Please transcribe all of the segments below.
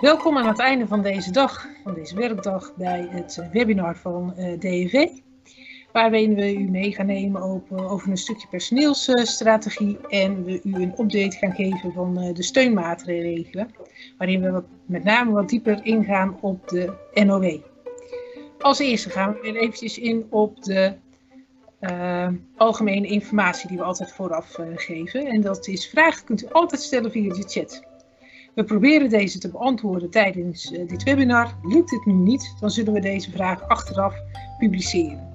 Welkom aan het einde van deze dag, van deze werkdag, bij het webinar van uh, DEV. Waarin we u mee gaan nemen over, over een stukje personeelsstrategie en we u een update gaan geven van de steunmaatregelen. Waarin we met name wat dieper ingaan op de NOW. Als eerste gaan we weer eventjes in op de algemene informatie die we altijd vooraf geven. En dat is vragen kunt u altijd stellen via de chat. We proberen deze te beantwoorden tijdens uh, dit webinar. Lukt dit nu niet, dan zullen we deze vraag achteraf publiceren.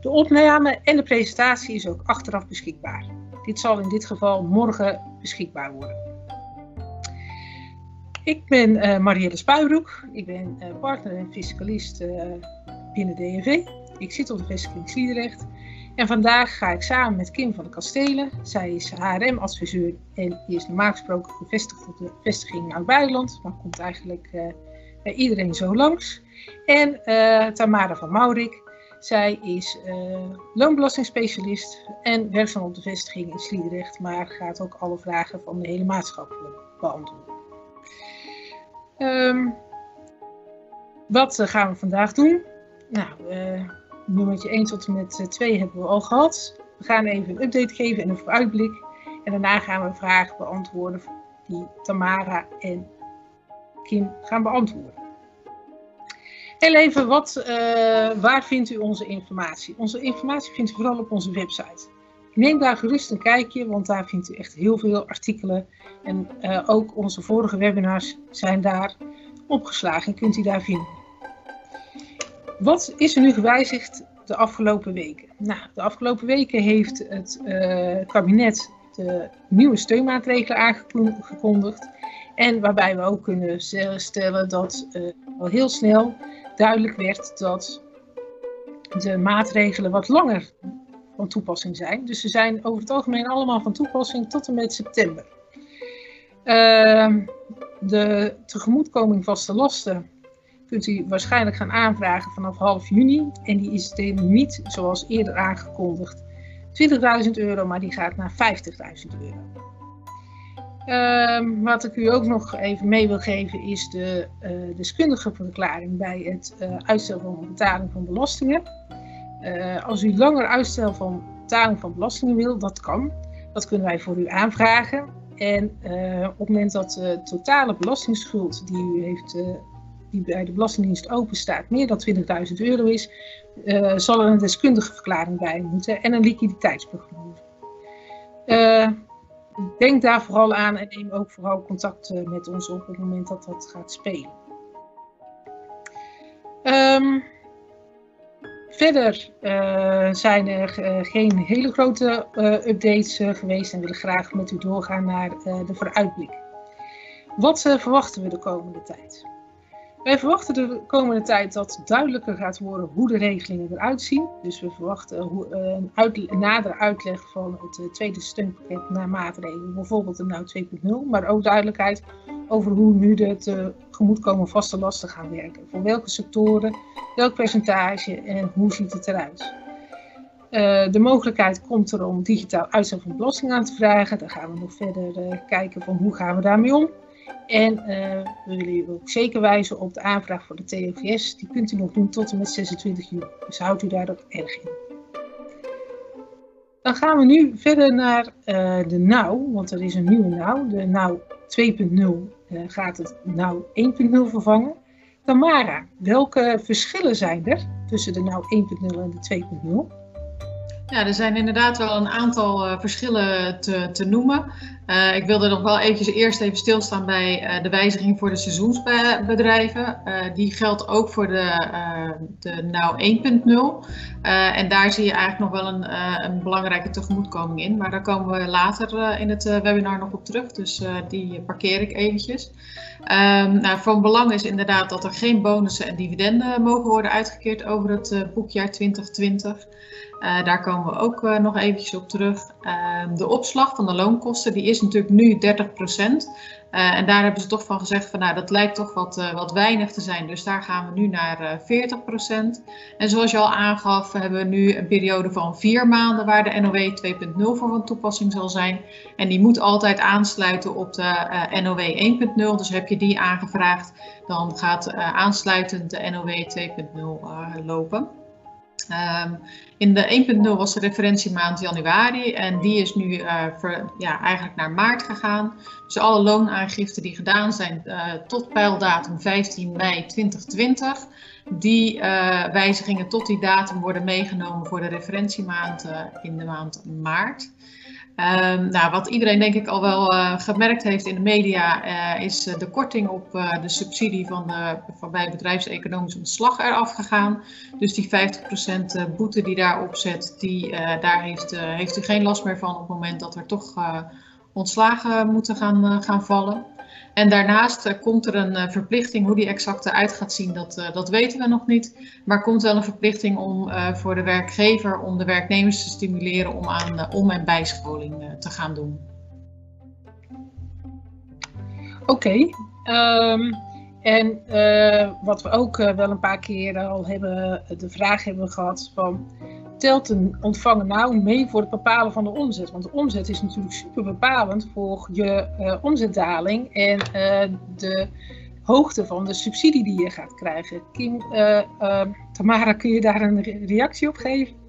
De opname en de presentatie is ook achteraf beschikbaar. Dit zal in dit geval morgen beschikbaar worden. Ik ben uh, Marielle Spuibroek. Ik ben uh, partner en fiscalist binnen DNV. Ik zit op de vestiging. En vandaag ga ik samen met Kim van de Kastelen. Zij is HRM-adviseur en is normaal gesproken gevestigd op de vestiging Oud-Beiland. Maar komt eigenlijk bij iedereen zo langs. En Tamara van Maurik. Zij is loonbelastingspecialist en werkzaam op de vestiging in Sliedrecht. Maar gaat ook alle vragen van de hele maatschappij beantwoorden. Um, wat uh, gaan we vandaag doen? Nou, uh, nummertje 1 tot en met 2 hebben we al gehad. We gaan even een update geven en een vooruitblik. En daarna gaan we vragen beantwoorden die Tamara en Kim gaan beantwoorden. Heel even, wat, uh, waar vindt u onze informatie? Onze informatie vindt u vooral op onze website. Neem daar gerust een kijkje, want daar vindt u echt heel veel artikelen. En uh, ook onze vorige webinars zijn daar opgeslagen en kunt u daar vinden. Wat is er nu gewijzigd de afgelopen weken? Nou, de afgelopen weken heeft het uh, kabinet de nieuwe steunmaatregelen aangekondigd. En waarbij we ook kunnen stellen dat uh, al heel snel duidelijk werd dat de maatregelen wat langer van toepassing zijn. Dus ze zijn over het algemeen allemaal van toepassing tot en met september. Uh, de tegemoetkoming vaste lasten kunt u waarschijnlijk gaan aanvragen vanaf half juni. En die is niet zoals eerder aangekondigd 20.000 euro, maar die gaat naar 50.000 euro. Uh, wat ik u ook nog even mee wil geven is de uh, deskundige verklaring bij het uh, uitstel van betaling van belastingen. Uh, als u langer uitstel van betaling van belastingen wil, dat kan. Dat kunnen wij voor u aanvragen. En op het moment dat de totale belastingsschuld die u heeft, die bij de Belastingdienst open staat, meer dan 20.000 euro is, zal er een deskundige verklaring bij moeten en een liquiditeitsprognose. denk daar vooral aan en neem ook vooral contact met ons op op het moment dat dat gaat spelen. Um, Verder zijn er geen hele grote updates geweest en willen graag met u doorgaan naar de vooruitblik. Wat verwachten we de komende tijd? Wij verwachten de komende tijd dat duidelijker gaat worden hoe de regelingen eruit zien. Dus we verwachten een, uit, een nadere uitleg van het tweede steunpakket naar maatregelen, bijvoorbeeld de NOW 2.0, maar ook duidelijkheid over hoe nu de tegemoetkomen vaste lasten gaan werken. Voor welke sectoren, welk percentage en hoe ziet het eruit. De mogelijkheid komt er om digitaal uitstel van belasting aan te vragen. Dan gaan we nog verder kijken van hoe gaan we daarmee om. En uh, we willen u ook zeker wijzen op de aanvraag voor de TOVS. Die kunt u nog doen tot en met 26 juli. Dus houdt u daar ook erg in. Dan gaan we nu verder naar de NOW, want er is een nieuwe NOW, de NOW 2.0 uh, gaat het nou 1.0 vervangen. Tamara, welke verschillen zijn er tussen de nou 1.0 en de 2.0? Ja, er zijn inderdaad wel een aantal uh, verschillen te, te noemen. Uh, ik wilde nog wel eventjes eerst even stilstaan bij uh, de wijziging voor de seizoensbedrijven. die geldt ook voor de, de NOW 1.0. en daar zie je eigenlijk nog wel een, een, belangrijke tegemoetkoming in. Maar daar komen we later in het webinar nog op terug. Dus die parkeer ik eventjes. Um, nou, van belang is inderdaad dat er geen bonussen en dividenden mogen worden uitgekeerd over het boekjaar 2020. Daar komen we ook nog eventjes op terug. Ehm, de opslag van de loonkosten die is natuurlijk nu 30% uh, en daar hebben ze toch van gezegd van nou dat lijkt toch wat, wat weinig te zijn. Dus daar gaan we nu naar uh, 40%. En zoals je al aangaf hebben we nu een periode van vier maanden waar de NOW 2.0 voor van toepassing zal zijn. En die moet altijd aansluiten op de NOW 1.0. Dus heb je die aangevraagd dan gaat aansluitend de NOW 2.0 lopen. Um, in de 1.0 was de referentiemaand januari en die is nu ver, ja, eigenlijk naar maart gegaan. Dus alle loonaangiften die gedaan zijn uh, tot pijldatum 15 mei 2020, die uh, wijzigingen tot die datum worden meegenomen voor de referentiemaand in de maand maart. Um, nou, wat iedereen denk ik al wel uh, gemerkt heeft in de media uh, is uh, de korting op de subsidie van, de, van bij bedrijfseconomisch ontslag eraf gegaan. Dus die 50% boete die daarop zet, die, daar heeft, heeft u geen last meer van op het moment dat er toch ontslagen moeten gaan, gaan vallen. En daarnaast uh, komt er een uh, verplichting, hoe die exact eruit gaat zien, dat, uh, dat weten we nog niet. Maar komt wel een verplichting om voor de werkgever, om de werknemers te stimuleren om aan om- en bijscholing te gaan doen. Oké, um, en wat we ook wel een paar keer al hebben, de vraag hebben gehad van telt een ontvanger nou mee voor het bepalen van de omzet? Want de omzet is natuurlijk super bepalend voor je uh, omzetdaling en uh, de hoogte van de subsidie die je gaat krijgen. Kim, uh, Tamara, kun je daar een re reactie op geven?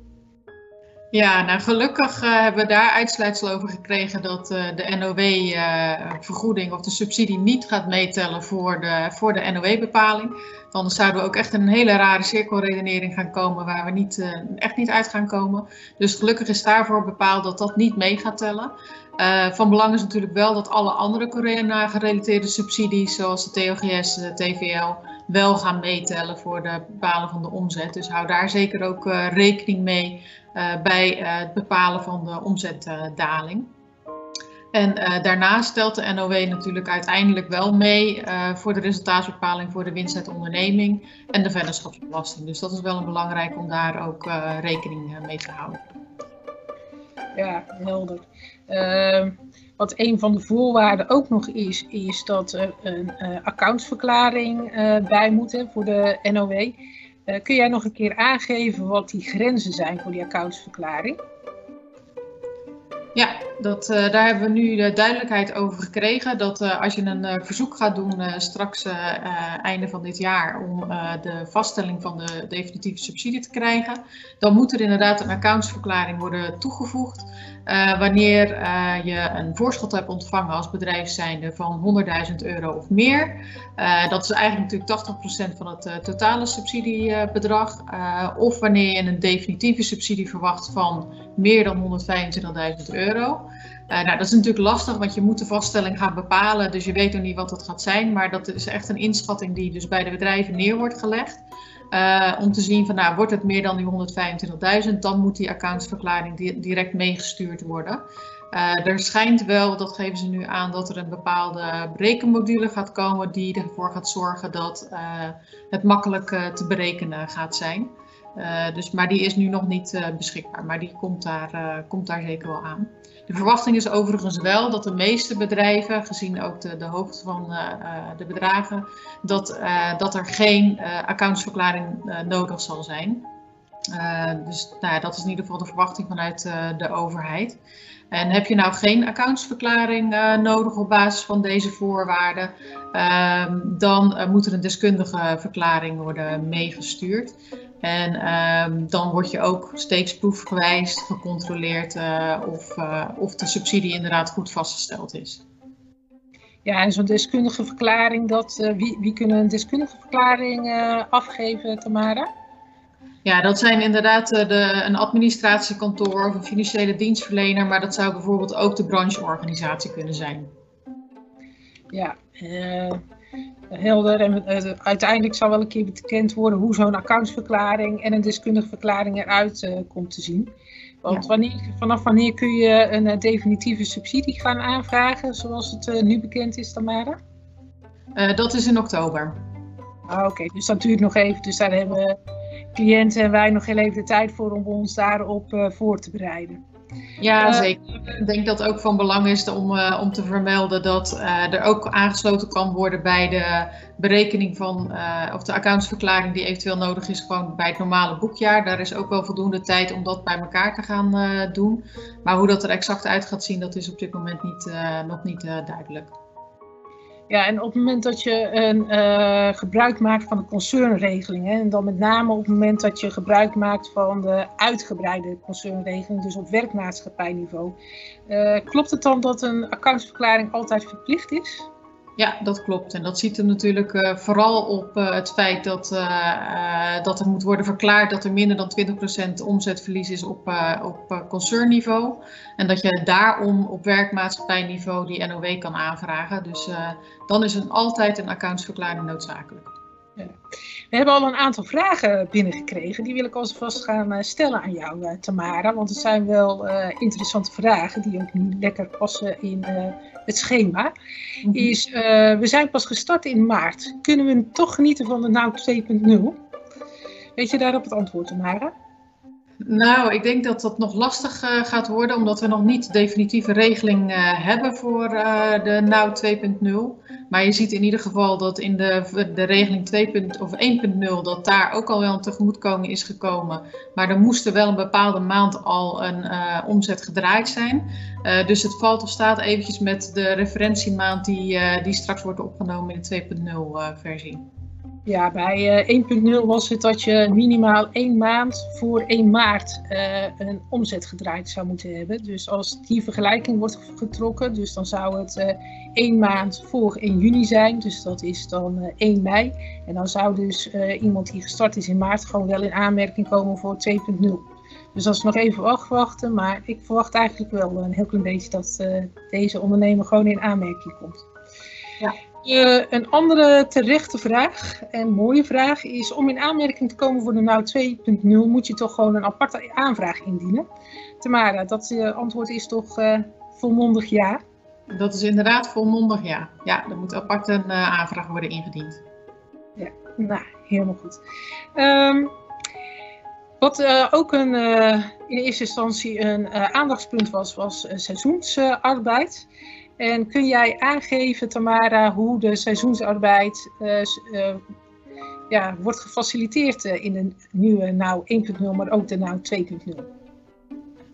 Ja, nou gelukkig uh, hebben we daar uitsluitsel over gekregen dat uh, de NOW-vergoeding uh, of de subsidie niet gaat meetellen voor de, voor de NOW-bepaling. Anders zouden we ook echt in een hele rare cirkelredenering gaan komen waar we niet, echt niet uit gaan komen. Dus gelukkig is daarvoor bepaald dat dat niet mee gaat tellen. van belang is natuurlijk wel dat alle andere corona-gerelateerde subsidies, zoals de TOGS, de TVL, wel gaan meetellen voor de bepalen van de omzet. Dus hou daar zeker ook rekening mee. Uh, bij uh, het bepalen van de omzetdaling. En uh, daarnaast stelt de NOW natuurlijk uiteindelijk wel mee voor de resultaatsbepaling voor de winst uit onderneming en de vennootschapsbelasting. Dus dat is wel belangrijk om daar ook rekening mee te houden. Ja, helder. Ehm, wat een van de voorwaarden ook nog is, is dat er een accountsverklaring bij moet hè, voor de NOW. Uh, kun jij nog een keer aangeven wat die grenzen zijn voor die accountsverklaring? Ja, dat, uh, daar hebben we nu de duidelijkheid over gekregen. Dat uh, als je een verzoek gaat doen straks einde van dit jaar om de vaststelling van de definitieve subsidie te krijgen, dan moet er inderdaad een accountsverklaring worden toegevoegd. Wanneer je een voorschot hebt ontvangen als bedrijf zijnde van 100.000 euro of meer. dat is eigenlijk natuurlijk 80% van het totale subsidiebedrag. of wanneer je een definitieve subsidie verwacht van meer dan 125.000 euro. Nou, dat is natuurlijk lastig, want je moet de vaststelling gaan bepalen. Dus je weet nog niet wat dat gaat zijn. Maar dat is echt een inschatting die dus bij de bedrijven neer wordt gelegd. Uh, om te zien van, nou, wordt het meer dan die 125.000, dan moet die accountsverklaring di direct meegestuurd worden. Uh, er schijnt wel, dat geven ze nu aan, dat er een bepaalde berekenmodule gaat komen die ervoor gaat zorgen dat het makkelijk te berekenen gaat zijn. Uh, dus, maar die is nu nog niet uh, beschikbaar, maar die komt daar, uh, komt daar zeker wel aan. De verwachting is overigens wel dat de meeste bedrijven, gezien ook de, de hoogte van de bedragen, dat, dat er geen accountsverklaring nodig zal zijn. dus nou dat is in ieder geval de verwachting vanuit de overheid. En heb je nou geen accountsverklaring nodig op basis van deze voorwaarden, ehm, dan moet er een deskundige verklaring worden meegestuurd. En um, dan word je ook steeds proefgewijs gecontroleerd uh, of, uh, of de subsidie inderdaad goed vastgesteld is. Ja, en zo'n deskundige verklaring, dat, uh, wie, wie kunnen een deskundige verklaring afgeven, Tamara? Ja, dat zijn inderdaad de, een administratiekantoor of een financiële dienstverlener, maar dat zou bijvoorbeeld ook de brancheorganisatie kunnen zijn. Ja, helder. En uh, uiteindelijk zal wel een keer bekend worden hoe zo'n accountsverklaring en een deskundige verklaring eruit uh, komt te zien. Want ja. wanneer, vanaf wanneer kun je een uh, definitieve subsidie gaan aanvragen, zoals het nu bekend is, Tamara? dat is in oktober. Ah, Oké, okay. dus dat duurt nog even. Dus daar hebben cliënten en wij nog heel even de tijd voor om ons daarop voor te bereiden. Ja, zeker. Ik denk dat het ook van belang is om, uh, om te vermelden dat uh, er ook aangesloten kan worden bij de berekening van, uh, of de accountsverklaring die eventueel nodig is, gewoon bij het normale boekjaar. Daar is ook wel voldoende tijd om dat bij elkaar te gaan doen. Maar hoe dat er exact uit gaat zien, dat is op dit moment niet, nog niet duidelijk. Ja, en op het moment dat je een, uh, gebruik maakt van de concernregeling, hè, en dan met name op het moment dat je gebruik maakt van de uitgebreide concernregeling, dus op werkmaatschappijniveau, uh, klopt het dan dat een accountsverklaring altijd verplicht is? Ja, dat klopt. En dat ziet er natuurlijk uh, vooral op uh, het feit dat, uh, dat er moet worden verklaard dat er minder dan 20% omzetverlies is op, op concernniveau. En dat je daarom op werkmaatschappijniveau die NOW kan aanvragen. Dus dan is er altijd een accountsverklaring noodzakelijk. Ja. We hebben al een aantal vragen binnengekregen. Die wil ik alvast gaan stellen aan jou, Tamara. Want het zijn wel interessante vragen die ook nu lekker passen in het schema, mhm. is uh, we zijn pas gestart in maart. Kunnen we toch genieten van de NOW 2.0? Weet je daarop het antwoord, Tamara? Nou, ik denk dat dat nog lastig uh, gaat worden, omdat we nog niet definitieve regeling uh, hebben voor uh, de NOW 2.0. Maar je ziet in ieder geval dat in de, de regeling 2. of 1.0 dat daar ook al wel een tegemoetkoming is gekomen. Maar er moest er wel een bepaalde maand al een omzet gedraaid zijn. dus het valt of staat eventjes met de referentiemaand die, die straks wordt opgenomen in de 2.0 versie. Ja, bij uh, eh, 1.0 was het dat je minimaal één maand voor 1 maart uh, een omzet gedraaid zou moeten hebben. Dus als die vergelijking wordt getrokken, dus dan zou het uh, één maand voor 1 juni zijn. Dus dat is dan 1 mei. En dan zou dus iemand die gestart is in maart gewoon wel in aanmerking komen voor 2.0. Dus dat is nog even afwachten, maar ik verwacht eigenlijk wel een heel klein beetje dat deze ondernemer gewoon in aanmerking komt. Uh, een andere terechte vraag en mooie vraag is: om in aanmerking te komen voor de NOW 2.0 moet je toch gewoon een aparte aanvraag indienen. Tamara, dat uh, antwoord is toch uh, volmondig ja? Dat is inderdaad volmondig ja. Ja, er moet apart een aanvraag worden ingediend. Ja, nou, helemaal goed. Um, wat ook een, in eerste instantie een aandachtspunt was, was seizoensarbeid. En kun jij aangeven, Tamara, hoe de seizoensarbeid uh, uh, ja, wordt gefaciliteerd uh, in de nieuwe NOW 1.0, maar ook de NOW 2.0?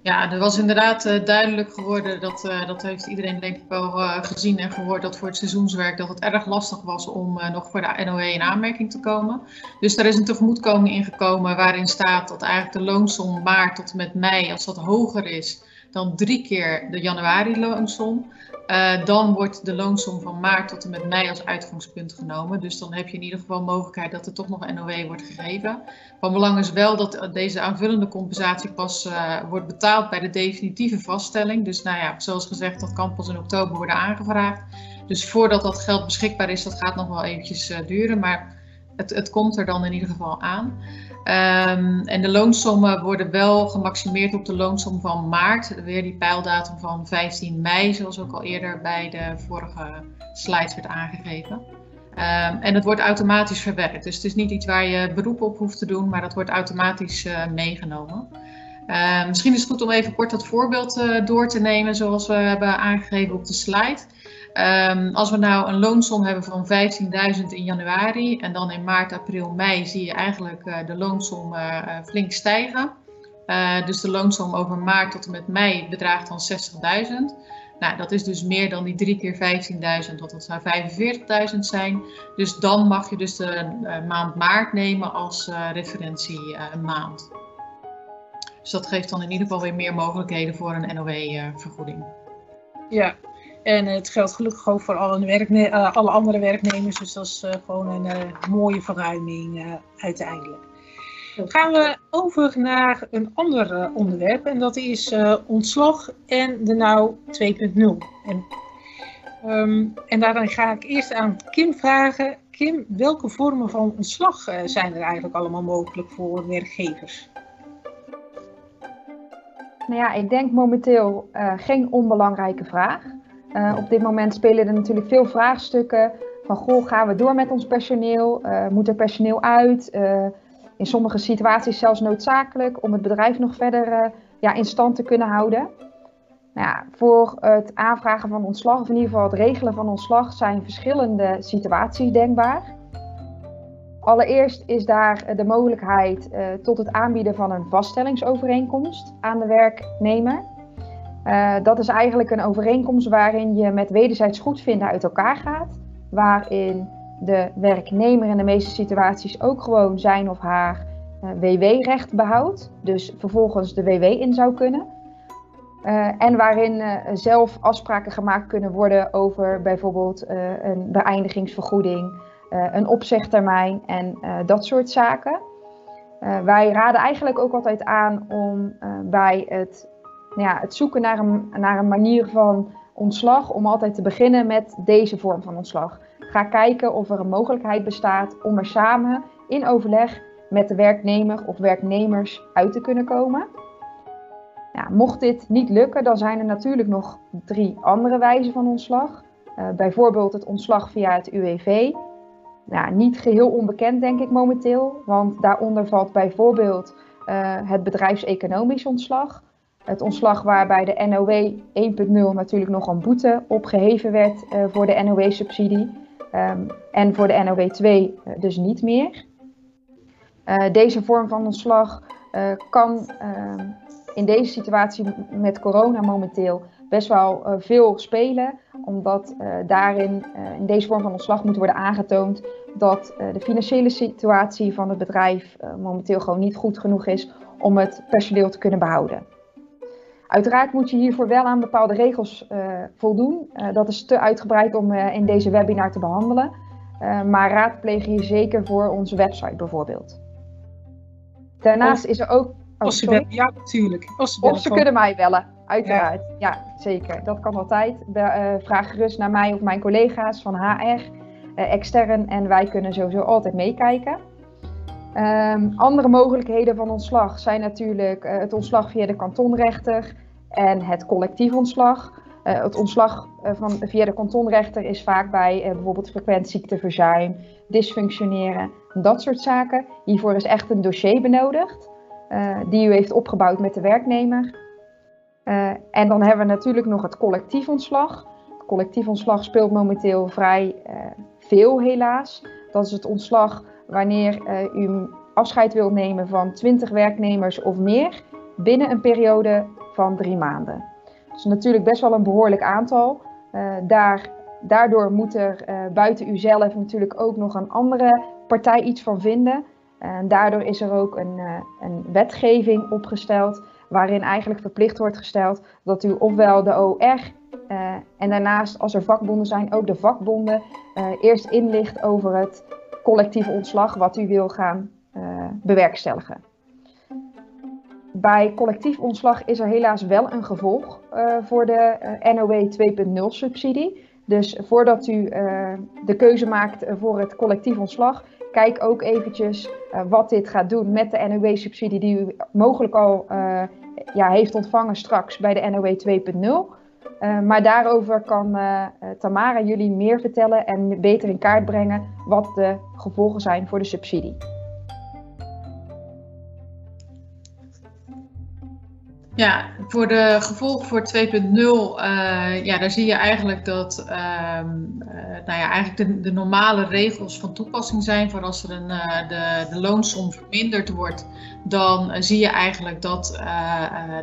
Ja, er was inderdaad duidelijk geworden, dat, dat heeft iedereen denk ik wel gezien en gehoord, dat voor het seizoenswerk dat het erg lastig was om nog voor de NOE in aanmerking te komen. Dus er is een tegemoetkoming ingekomen waarin staat dat eigenlijk de loonsom maart tot en met mei, als dat hoger is, dan drie keer de januari loonsom. Uh, dan wordt de loonsom van maart tot en met mei als uitgangspunt genomen. Dus dan heb je in ieder geval mogelijkheid dat er toch nog NOW wordt gegeven. Van belang is wel dat deze aanvullende compensatie pas uh, wordt betaald bij de definitieve vaststelling. Dus nou ja, zoals gezegd, dat kan pas in oktober worden aangevraagd. Dus voordat dat geld beschikbaar is, dat gaat nog wel eventjes uh, duren. Maar het, het komt er dan in ieder geval aan. Um, en de loonsommen worden wel gemaximeerd op de loonsom van maart. Weer die pijldatum van 15 mei, zoals ook al eerder bij de vorige slides werd aangegeven. Um, en het wordt automatisch verwerkt. Dus het is niet iets waar je beroep op hoeft te doen, maar dat wordt automatisch uh, meegenomen. Uh, misschien is het goed om even kort dat voorbeeld uh, door te nemen, zoals we hebben aangegeven op de slide. Um, als we nou een loonsom hebben van 15.000 in januari en dan in maart, april, mei zie je eigenlijk uh, de loonsom uh, flink stijgen. Dus de loonsom over maart tot en met mei bedraagt dan 60.000. Nou, dat is dus meer dan die 3 keer 15.000, want dat zou 45.000 zijn. Dus dan mag je dus de maand maart nemen als referentiemaand. Dus dat geeft dan in ieder geval weer meer mogelijkheden voor een NOW-vergoeding. Ja, en het geldt gelukkig ook voor alle, werkne uh, alle andere werknemers. Dus dat is uh, gewoon een uh, mooie verruiming uiteindelijk. Dan gaan we over naar een ander onderwerp. En dat is ontslag en de NOW 2.0. En, um, en daarin ga ik eerst aan Kim vragen. Kim, welke vormen van ontslag zijn er eigenlijk allemaal mogelijk voor werkgevers? Nou ja, ik denk momenteel geen onbelangrijke vraag. Uh, op dit moment spelen er natuurlijk veel vraagstukken van goh, gaan we door met ons personeel? Uh, moet er personeel uit? Uh, in sommige situaties zelfs noodzakelijk om het bedrijf nog verder ja, in stand te kunnen houden. Nou ja, voor het aanvragen van ontslag, of in ieder geval het regelen van ontslag, zijn verschillende situaties denkbaar. Allereerst is daar de mogelijkheid tot het aanbieden van een vaststellingsovereenkomst aan de werknemer. Uh, dat is eigenlijk een overeenkomst waarin je met wederzijds goedvinden uit elkaar gaat, waarin de werknemer in de meeste situaties ook gewoon zijn of haar eh, WW-recht behoudt, dus vervolgens de WW in zou kunnen. en waarin zelf afspraken gemaakt kunnen worden over bijvoorbeeld een beëindigingsvergoeding, eh, een opzegtermijn en eh, dat soort zaken. Eh, wij raden eigenlijk ook altijd aan om bij het, ja, het zoeken naar een, naar een manier van ontslag, om altijd te beginnen met deze vorm van ontslag. Ga kijken of er een mogelijkheid bestaat om er samen in overleg met de werknemer of werknemers uit te kunnen komen. Ja, mocht dit niet lukken, dan zijn er natuurlijk nog drie andere wijzen van ontslag. Uh, bijvoorbeeld het ontslag via het UWV, nou, niet geheel onbekend, denk ik momenteel. Want daaronder valt bijvoorbeeld uh, het bedrijfseconomisch ontslag. Het ontslag waarbij de NOW 1.0 natuurlijk nog een boete opgeheven werd uh, voor de NOW-subsidie. Um, en voor de NOW 2 uh, dus niet meer. deze vorm van ontslag kan ehm, in deze situatie met corona momenteel best wel veel spelen, omdat daarin in deze vorm van ontslag moet worden aangetoond dat de financiële situatie van het bedrijf momenteel gewoon niet goed genoeg is om het personeel te kunnen behouden. Uiteraard moet je hiervoor wel aan bepaalde regels voldoen. dat is te uitgebreid om in deze webinar te behandelen. maar raadpleeg hier zeker voor onze website bijvoorbeeld. Daarnaast is er ook. Oh, als ja, natuurlijk. Als of ze kunnen mij bellen. Uiteraard, ja. zeker. Dat kan altijd. Uh, vraag gerust naar mij of mijn collega's van HR, uh, eh, extern, en wij kunnen sowieso altijd meekijken. Um, andere mogelijkheden van ontslag zijn natuurlijk uh, het ontslag via de kantonrechter en het collectief ontslag. het ontslag van, via de kantonrechter is vaak bij bijvoorbeeld frequent ziekteverzuim, dysfunctioneren, dat soort zaken. Hiervoor is echt een dossier benodigd, die u heeft opgebouwd met de werknemer. En dan hebben we natuurlijk nog het collectief ontslag. Het collectief ontslag speelt momenteel vrij veel helaas. Dat is het ontslag wanneer uh, u afscheid wilt nemen van 20 werknemers of meer binnen een periode van drie maanden. Dat is natuurlijk best wel een behoorlijk aantal. daar, daardoor moet er buiten uzelf natuurlijk ook nog een andere partij iets van vinden. En daardoor is er ook een, een wetgeving opgesteld waarin eigenlijk verplicht wordt gesteld dat u ofwel de OR eh, en daarnaast als er vakbonden zijn ook de vakbonden uh, eerst inlicht over het collectieve ontslag wat u wil gaan uh, bewerkstelligen. Bij collectief ontslag is er helaas wel een gevolg voor de NOW 2.0 subsidie. Dus voordat u de keuze maakt voor het collectief ontslag, kijk ook eventjes wat dit gaat doen met de NOW-subsidie die u mogelijk al ja, heeft ontvangen straks bij de NOW 2.0. Uh, maar daarover kan uh, Tamara jullie meer vertellen en beter in kaart brengen wat de gevolgen zijn voor de subsidie. Ja, voor de gevolgen voor 2.0, uh, ja, daar zie je eigenlijk dat uh, nou ja, eigenlijk de, de, normale regels van toepassing zijn. Voor als er een, uh, de, de loonsom verminderd wordt, dan zie je eigenlijk dat,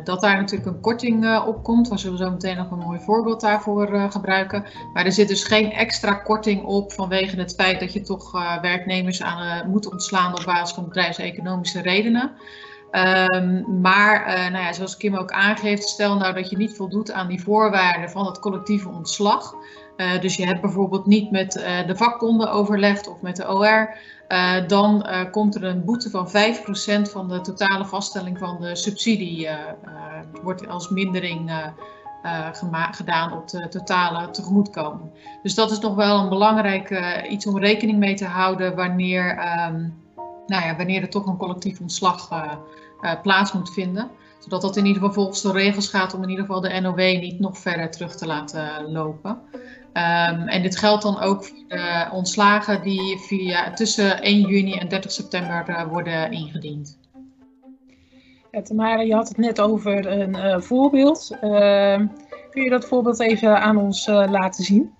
dat daar natuurlijk een korting op komt. We zullen zo meteen nog een mooi voorbeeld daarvoor gebruiken. Maar er zit dus geen extra korting op vanwege het feit dat je toch werknemers aan, moet ontslaan op basis van bedrijfseconomische redenen. Um, maar uh, nou ja, zoals Kim ook aangeeft, stel nou dat je niet voldoet aan die voorwaarden van het collectieve ontslag. Uh, dus je hebt bijvoorbeeld niet met uh, de vakbonden overlegd of met de OR. dan komt er een boete van 5% van de totale vaststelling van de subsidie. wordt als mindering gedaan op de totale tegemoetkoming. Dus dat is nog wel een belangrijk iets om rekening mee te houden wanneer, um, nou ja, wanneer er toch een collectief ontslag uh, plaats moet vinden. Zodat dat in ieder geval volgens de regels gaat om in ieder geval de NOW niet nog verder terug te laten lopen. Um, en dit geldt dan ook voor de ontslagen die via, tussen 1 juni en 30 september uh, worden ingediend. Ja, Tamara, je had het net over een uh, voorbeeld. Uh, kun je dat voorbeeld even aan ons laten zien?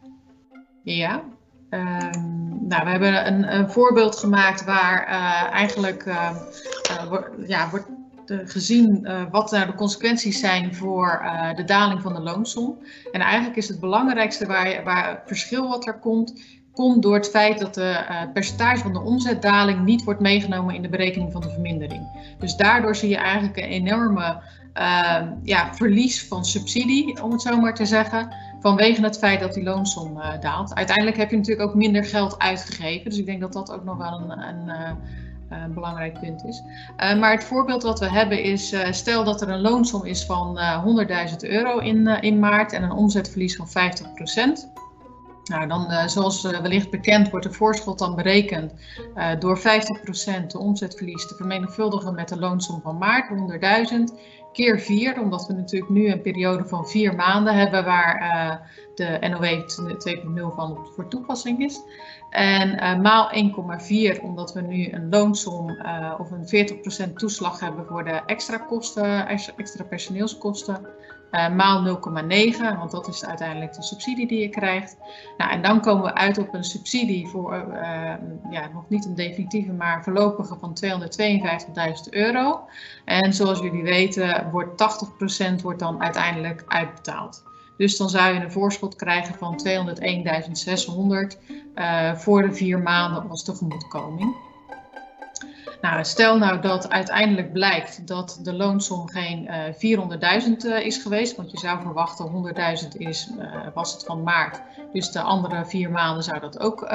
Ja, um, nou, we hebben een, een, voorbeeld gemaakt waar eigenlijk ja, wordt gezien wat nou de consequenties zijn voor de daling van de loonsom. En eigenlijk is het belangrijkste waar, waar verschil wat er komt, komt door het feit dat de uh, percentage van de omzetdaling niet wordt meegenomen in de berekening van de vermindering. Dus daardoor zie je eigenlijk een enorme ja, verlies van subsidie, om het zo maar te zeggen, vanwege het feit dat die loonsom daalt. Uiteindelijk heb je natuurlijk ook minder geld uitgegeven, dus ik denk dat dat ook nog wel een, een eh, belangrijk punt is. Uh, maar het voorbeeld wat we hebben is, stel dat er een loonsom is van 100.000 euro in, in maart en een omzetverlies van 50%. Nou, dan, zoals wellicht bekend, wordt de voorschot dan berekend door 50% de omzetverlies te vermenigvuldigen met de loonsom van maart, 100.000, keer 4, omdat we natuurlijk nu een periode van 4 maanden hebben waar de NOW 2.0 van voor toepassing is. En uh, maal 1,4 omdat we nu een loonsom uh, of een 40% toeslag hebben voor de extra kosten, extra personeelskosten. Uh, maal 0,9, want dat is uiteindelijk de subsidie die je krijgt. Nou, en dan komen we uit op een subsidie voor, ja, nog niet een definitieve, maar voorlopige van 252.000 euro. En zoals jullie weten, wordt 80% wordt dan uiteindelijk uitbetaald. Dus dan zou je een voorschot krijgen van 201.600 uh, voor de vier maanden als tegemoetkoming. Nou, stel nou dat uiteindelijk blijkt dat de loonsom geen uh, 400.000 uh, is geweest, want je zou verwachten 100.000 is, uh, was het van maart. Dus de andere vier maanden zou dat ook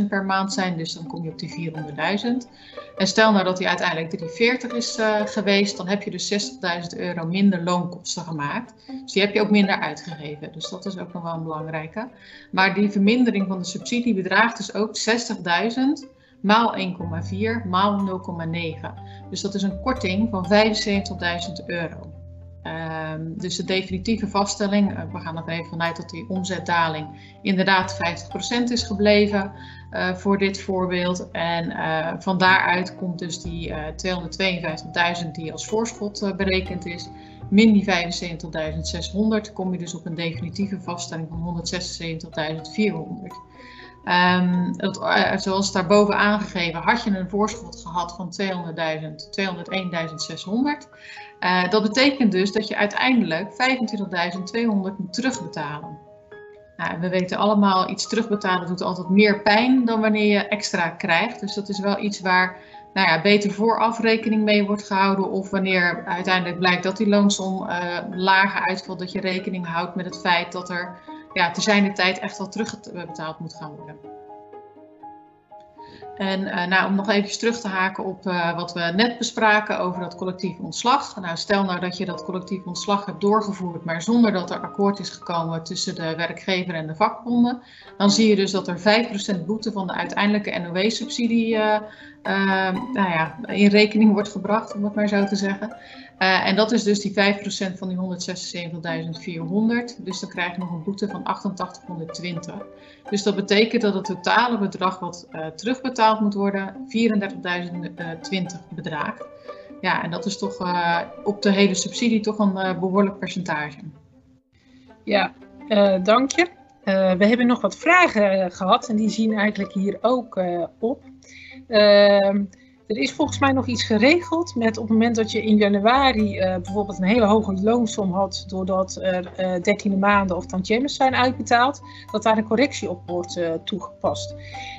100.000 per maand zijn, dus dan kom je op die 400.000. En stel nou dat die uiteindelijk 340 is geweest, dan heb je dus 60.000 euro minder loonkosten gemaakt. Dus die heb je ook minder uitgegeven. Dus dat is ook nog wel een belangrijke. Maar die vermindering van de subsidie bedraagt dus ook 60.000 maal 1,4 maal 0,9. Dus dat is een korting van 75.000 euro. Um, dus de definitieve vaststelling, uh, we gaan er even vanuit dat die omzetdaling inderdaad 50% is gebleven uh, voor dit voorbeeld. En uh, van daaruit komt dus die 252.000 die als voorschot berekend is, min die 75.600, kom je dus op een definitieve vaststelling van 176.400. Um, het, uh, zoals daarboven aangegeven, had je een voorschot gehad van 200.000, 201.600. Uh, dat betekent dus dat je uiteindelijk 25.200 moet terugbetalen. Nou, we weten allemaal, iets terugbetalen doet altijd meer pijn dan wanneer je extra krijgt. Dus dat is wel iets waar nou ja, beter vooraf rekening mee wordt gehouden. Of wanneer uiteindelijk blijkt dat die loonsom uh, lager uitvalt, dat je rekening houdt met het feit dat er ja, te zijn de tijd echt wel terugbetaald moet gaan worden. En uh, nou, om nog even terug te haken op uh, wat we net bespraken over dat collectief ontslag. Nou, stel nou dat je dat collectief ontslag hebt doorgevoerd, maar zonder dat er akkoord is gekomen tussen de werkgever en de vakbonden. Dan zie je dus dat er 5% boete van de uiteindelijke NOW-subsidie uh, nou ja, in rekening wordt gebracht, om het maar zo te zeggen. Uh, en dat is dus die 5% van die 176.400. Dus dan krijg je nog een boete van 8820. Dus dat betekent dat het totale bedrag wat uh, terugbetaald moet worden 34.020 bedraagt. Ja, en dat is toch uh, op de hele subsidie toch een behoorlijk percentage. Ja, dank je. we hebben nog wat vragen gehad en die zien eigenlijk hier ook op. Ehm, er is volgens mij nog iets geregeld met op het moment dat je in januari uh, bijvoorbeeld een hele hoge loonsom had doordat er uh, dertiende maanden of tantiemes zijn uitbetaald, dat daar een correctie op wordt uh, toegepast.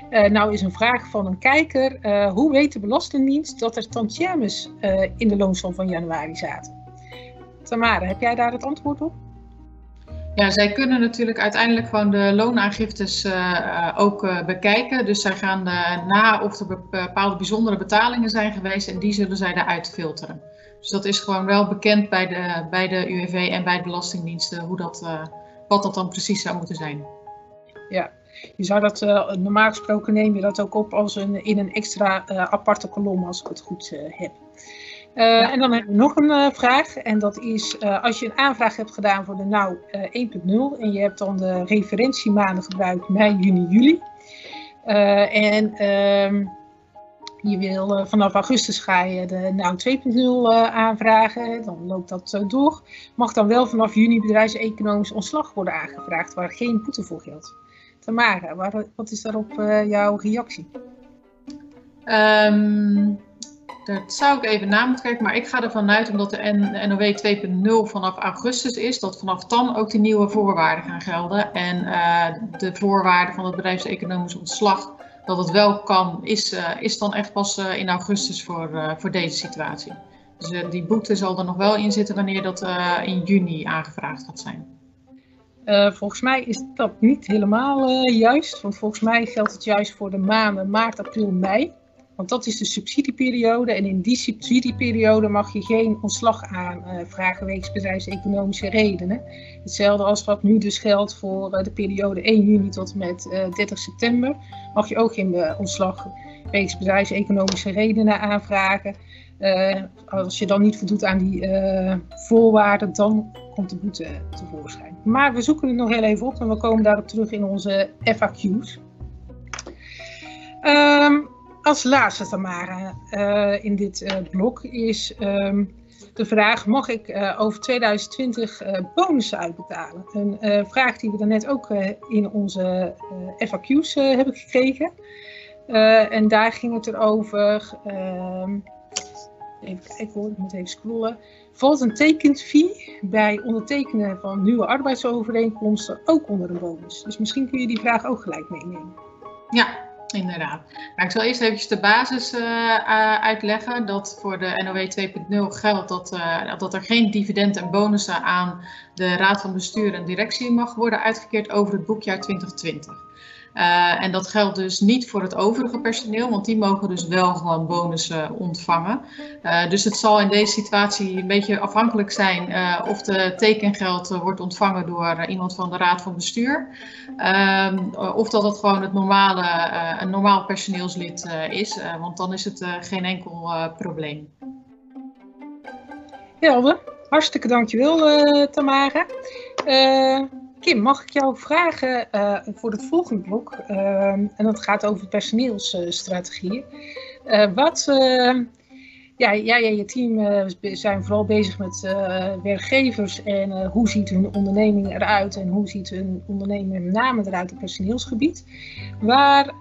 nou is een vraag van een kijker, hoe weet de Belastingdienst dat er tantiemes in de loonsom van januari zaten? Tamara, heb jij daar het antwoord op? Ja, zij kunnen natuurlijk uiteindelijk gewoon de loonaangiftes uh, ook uh, bekijken. Dus zij gaan na of er bepaalde bijzondere betalingen zijn geweest en die zullen zij daaruit filteren. Dus dat is gewoon wel bekend bij de, bij de UWV en bij de Belastingdiensten hoe dat, wat dat dan precies zou moeten zijn. Ja, je zou dat normaal gesproken neem je dat ook op als een, in een extra aparte kolom als ik het goed heb. Uh, En dan hebben we nog een uh, vraag. En dat is, uh, als je een aanvraag hebt gedaan voor de NOW 1.0 en je hebt dan de referentiemaanden gebruikt mei, juni, juli. en ehm, je wil vanaf augustus ga je de NOW 2.0 aanvragen, dan loopt dat zo door. Mag dan wel vanaf juni bedrijfseconomisch ontslag worden aangevraagd waar geen boete voor geldt. Tamara, wat is daarop jouw reactie? Um... Dat zou ik even na moeten kijken, maar ik ga ervan uit, omdat de NOW 2.0 vanaf augustus is, dat vanaf dan ook de nieuwe voorwaarden gaan gelden. En uh, de voorwaarden van het bedrijfseconomisch ontslag, dat het wel kan, is, uh, is dan echt pas uh, in augustus voor, voor deze situatie. Dus die boete zal er nog wel in zitten wanneer dat in juni aangevraagd gaat zijn. volgens mij is dat niet helemaal juist, want volgens mij geldt het juist voor de maanden maart, april, mei. Want dat is de subsidieperiode en in die subsidieperiode mag je geen ontslag aanvragen wegens bedrijfseconomische redenen. Hetzelfde als wat nu dus geldt voor eh, de periode 1 juni tot en met 30 eh, september. Mag je ook geen eh, ontslag wegens bedrijfseconomische redenen aanvragen. als je dan niet voldoet aan die voorwaarden, dan komt de boete tevoorschijn. Maar we zoeken het nog heel even op en we komen daarop terug in onze FAQ's. Um, als laatste, Tamara, uh, in dit uh, blok is um, de vraag: mag ik uh, over 2020 bonussen uitbetalen? Een vraag die we daarnet ook in onze FAQ's hebben gekregen. en daar ging het erover. Ehm, even kijken hoor, ik moet even scrollen. Valt een tekenfee bij ondertekenen van nieuwe arbeidsovereenkomsten ook onder een bonus? Dus misschien kun je die vraag ook gelijk meenemen. Ja, Inderdaad. Maar ik zal eerst even de basis uh, uitleggen. Dat voor de NOW 2.0 geldt dat, uh, dat er geen dividend en bonussen aan de raad van bestuur en directie mag worden uitgekeerd over het boekjaar 2020. Uh, en dat geldt dus niet voor het overige personeel, want die mogen dus wel gewoon bonussen ontvangen. Uh, dus het zal in deze situatie een beetje afhankelijk zijn uh, of de tekengeld wordt ontvangen door iemand van de raad van bestuur. Ehm, of dat het gewoon het normale, een normaal personeelslid is, want dan is het geen enkel probleem. Helder, hartstikke dankjewel Tamara. Kim, mag ik jou vragen uh, voor het volgende blok, uh, en dat gaat over personeelsstrategieën. Uh, wat, ja, jij en je team zijn vooral bezig met werkgevers en hoe ziet hun onderneming eruit en hoe ziet hun onderneming met name eruit op personeelsgebied. Waar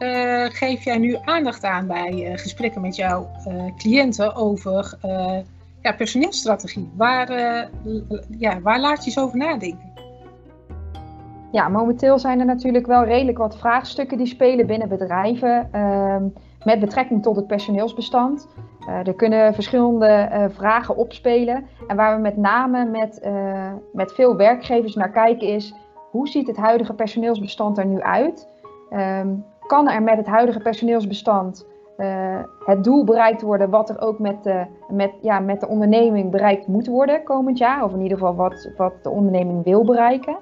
geef jij nu aandacht aan bij gesprekken met jouw cliënten over ja, personeelsstrategie? Waar, ja, waar laat je zo over nadenken? Ja, momenteel zijn er natuurlijk wel redelijk wat vraagstukken die spelen binnen bedrijven uh, met betrekking tot het personeelsbestand. Uh, er kunnen verschillende uh, vragen opspelen. En waar we met name met, eh, met veel werkgevers naar kijken is, hoe ziet het huidige personeelsbestand er nu uit? Um, kan er met het huidige personeelsbestand het doel bereikt worden wat er ook met de, met, ja, met de onderneming bereikt moet worden komend jaar? Of in ieder geval wat, wat de onderneming wil bereiken?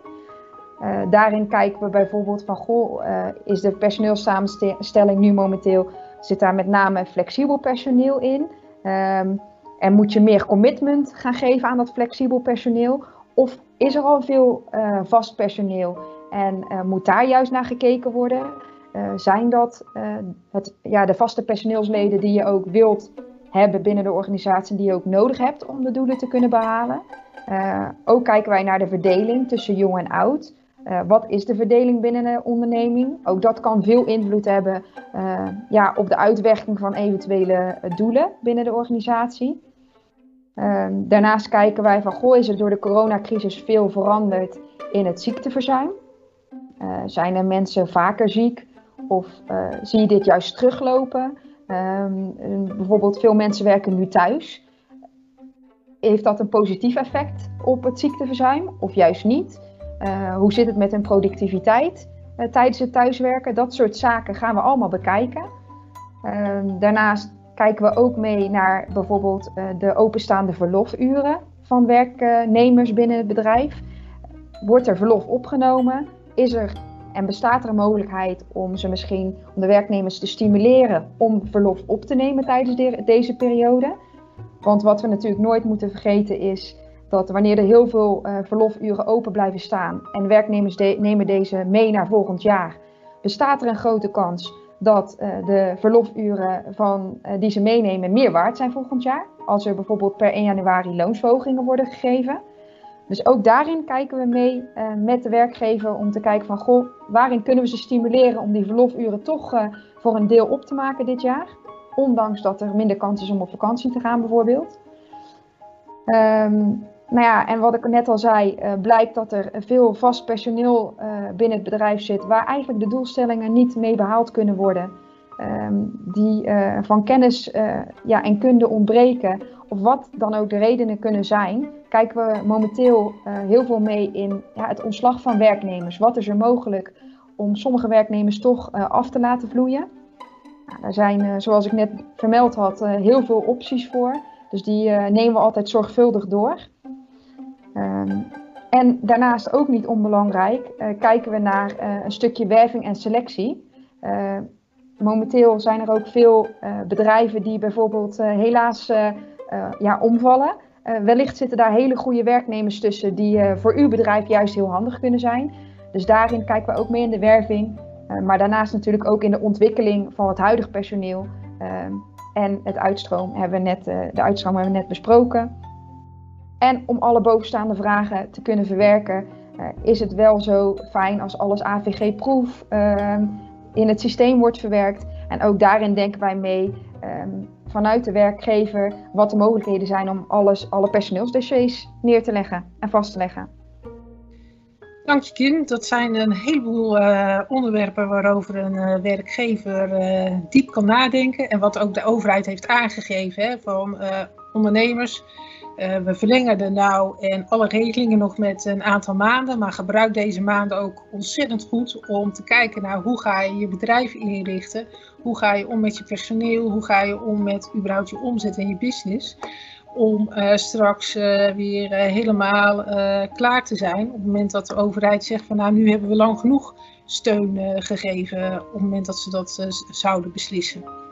Uh, daarin kijken we bijvoorbeeld van, goh, uh, is de personeelssamenstelling nu momenteel, zit daar met name flexibel personeel in? Um, en moet je meer commitment gaan geven aan dat flexibel personeel? Of is er al veel uh, vast personeel en moet daar juist naar gekeken worden? zijn dat het, ja, de vaste personeelsleden die je ook wilt hebben binnen de organisatie, die je ook nodig hebt om de doelen te kunnen behalen? ook kijken wij naar de verdeling tussen jong en oud. Uh, wat is de verdeling binnen een onderneming? Ook dat kan veel invloed hebben uh, ja, op de uitwerking van eventuele eh, doelen binnen de organisatie. Uh, daarnaast kijken wij van, goh, is er door de coronacrisis veel veranderd in het ziekteverzuim? zijn er mensen vaker ziek of zie je dit juist teruglopen? Ehm, bijvoorbeeld veel mensen werken nu thuis. Heeft dat een positief effect op het ziekteverzuim of juist niet? Uh, hoe zit het met hun productiviteit uh, tijdens het thuiswerken? Dat soort zaken gaan we allemaal bekijken. Uh, daarnaast kijken we ook mee naar bijvoorbeeld eh, de openstaande verlofuren van werknemers binnen het bedrijf. Wordt er verlof opgenomen? Is er en bestaat er een mogelijkheid om ze misschien om de werknemers te stimuleren om verlof op te nemen tijdens de, deze periode? Want wat we natuurlijk nooit moeten vergeten is dat wanneer er heel veel uh, verlofuren open blijven staan en werknemers nemen deze mee naar volgend jaar, bestaat er een grote kans dat uh, de verlofuren van, uh, die ze meenemen meer waard zijn volgend jaar. Als er bijvoorbeeld per 1 januari loonsverhogingen worden gegeven. Dus ook daarin kijken we mee met de werkgever om te kijken van goh, waarin kunnen we ze stimuleren om die verlofuren toch voor een deel op te maken dit jaar. Ondanks dat er minder kans is om op vakantie te gaan bijvoorbeeld. Um, nou ja, en wat ik net al zei, uh, blijkt dat er veel vast personeel uh, binnen het bedrijf zit waar eigenlijk de doelstellingen niet mee behaald kunnen worden. Um, die uh, van kennis ja, en kunde ontbreken, of wat dan ook de redenen kunnen zijn, kijken we momenteel heel veel mee in ja, het ontslag van werknemers. Wat is er mogelijk om sommige werknemers toch af te laten vloeien? Nou, daar zijn, zoals ik net vermeld had, heel veel opties voor. Dus die nemen we altijd zorgvuldig door. Um, en daarnaast ook niet onbelangrijk, uh, kijken we naar uh, een stukje werving en selectie. Uh, momenteel zijn er ook veel bedrijven die bijvoorbeeld helaas ja, omvallen. wellicht zitten daar hele goede werknemers tussen die voor uw bedrijf juist heel handig kunnen zijn. Dus daarin kijken we ook mee in de werving. maar daarnaast natuurlijk ook in de ontwikkeling van het huidige personeel. Ehm, en het uitstroom hebben we net, de uitstroom hebben we net besproken. En om alle bovenstaande vragen te kunnen verwerken, uh, is het wel zo fijn als alles AVG-proef ehm, in het systeem wordt verwerkt. En ook daarin denken wij mee um, vanuit de werkgever wat de mogelijkheden zijn om alles, alle personeelsdossiers neer te leggen en vast te leggen. Dank je Kim. Dat zijn een heleboel uh, onderwerpen waarover een uh, werkgever diep kan nadenken. En wat ook de overheid heeft aangegeven hè, van ondernemers uh, we verlengen de nou en alle regelingen nog met een aantal maanden, maar gebruik deze maanden ook ontzettend goed om te kijken naar hoe ga je je bedrijf inrichten, hoe ga je om met je personeel, hoe ga je om met überhaupt je omzet en je business, om uh, straks uh, weer helemaal klaar te zijn op het moment dat de overheid zegt van nou nu hebben we lang genoeg steun gegeven op het moment dat ze dat zouden beslissen.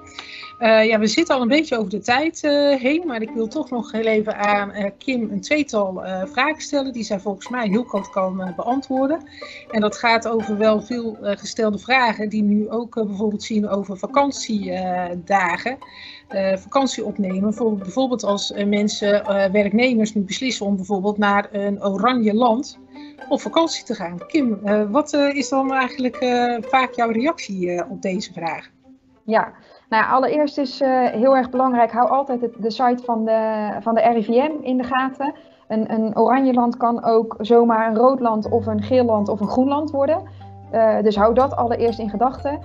Uh, ja, we zitten al een beetje over de tijd uh, heen, maar ik wil toch nog heel even aan uh, Kim een tweetal vragen stellen die zij volgens mij heel kort kan beantwoorden. En dat gaat over wel veel gestelde vragen die nu ook bijvoorbeeld zien over vakantiedagen, vakantie opnemen. bijvoorbeeld als mensen, werknemers nu beslissen om bijvoorbeeld naar een oranje land op vakantie te gaan. Kim, wat is dan eigenlijk vaak jouw reactie op deze vragen? Ja, nou, allereerst is uh, heel erg belangrijk, hou altijd het, de site van de, van de RIVM in de gaten. Een, een oranje land kan ook zomaar een rood land of een geel land of een groen land worden. Uh, dus hou dat allereerst in gedachten.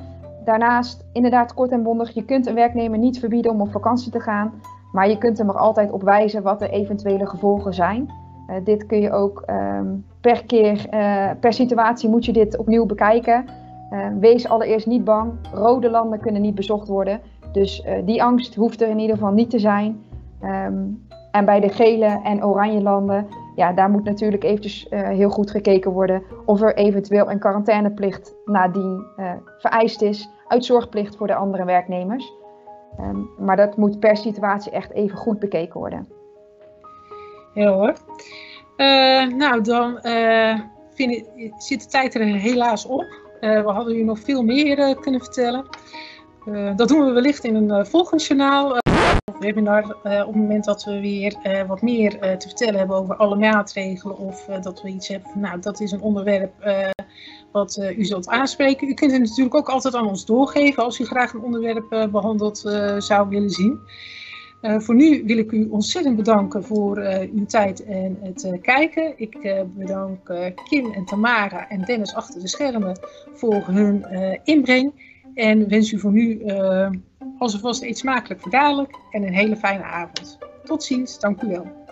Daarnaast, inderdaad kort en bondig, je kunt een werknemer niet verbieden om op vakantie te gaan. Maar je kunt hem er altijd op wijzen wat de eventuele gevolgen zijn. Uh, dit kun je ook um, per keer, per situatie moet je dit opnieuw bekijken. Uh, wees allereerst niet bang. Rode landen kunnen niet bezocht worden. Dus uh, die angst hoeft er in ieder geval niet te zijn. Um, en bij de gele en oranje landen, ja, daar moet natuurlijk eventjes uh, heel goed gekeken worden of er eventueel een quarantaineplicht nadien vereist is, uit zorgplicht voor de andere werknemers. Um, maar dat moet per situatie echt even goed bekeken worden. Ja hoor. nou, dan zit de tijd er helaas op. Eh, we hadden u nog veel meer eh, kunnen vertellen. Eh, dat doen we wellicht in een volgend journaal of webinar op het moment dat we weer wat meer te vertellen hebben over alle maatregelen of dat we iets hebben van nou dat is een onderwerp wat u zult aanspreken. U kunt het natuurlijk ook altijd aan ons doorgeven als u graag een onderwerp behandeld zou willen zien. Uh, voor nu wil ik u ontzettend bedanken voor uh, uw tijd en het uh, kijken. Ik bedank Kim en Tamara en Dennis achter de schermen voor hun inbreng. En wens u voor nu alvast eet smakelijk voor dadelijk en een hele fijne avond. Tot ziens, dank u wel.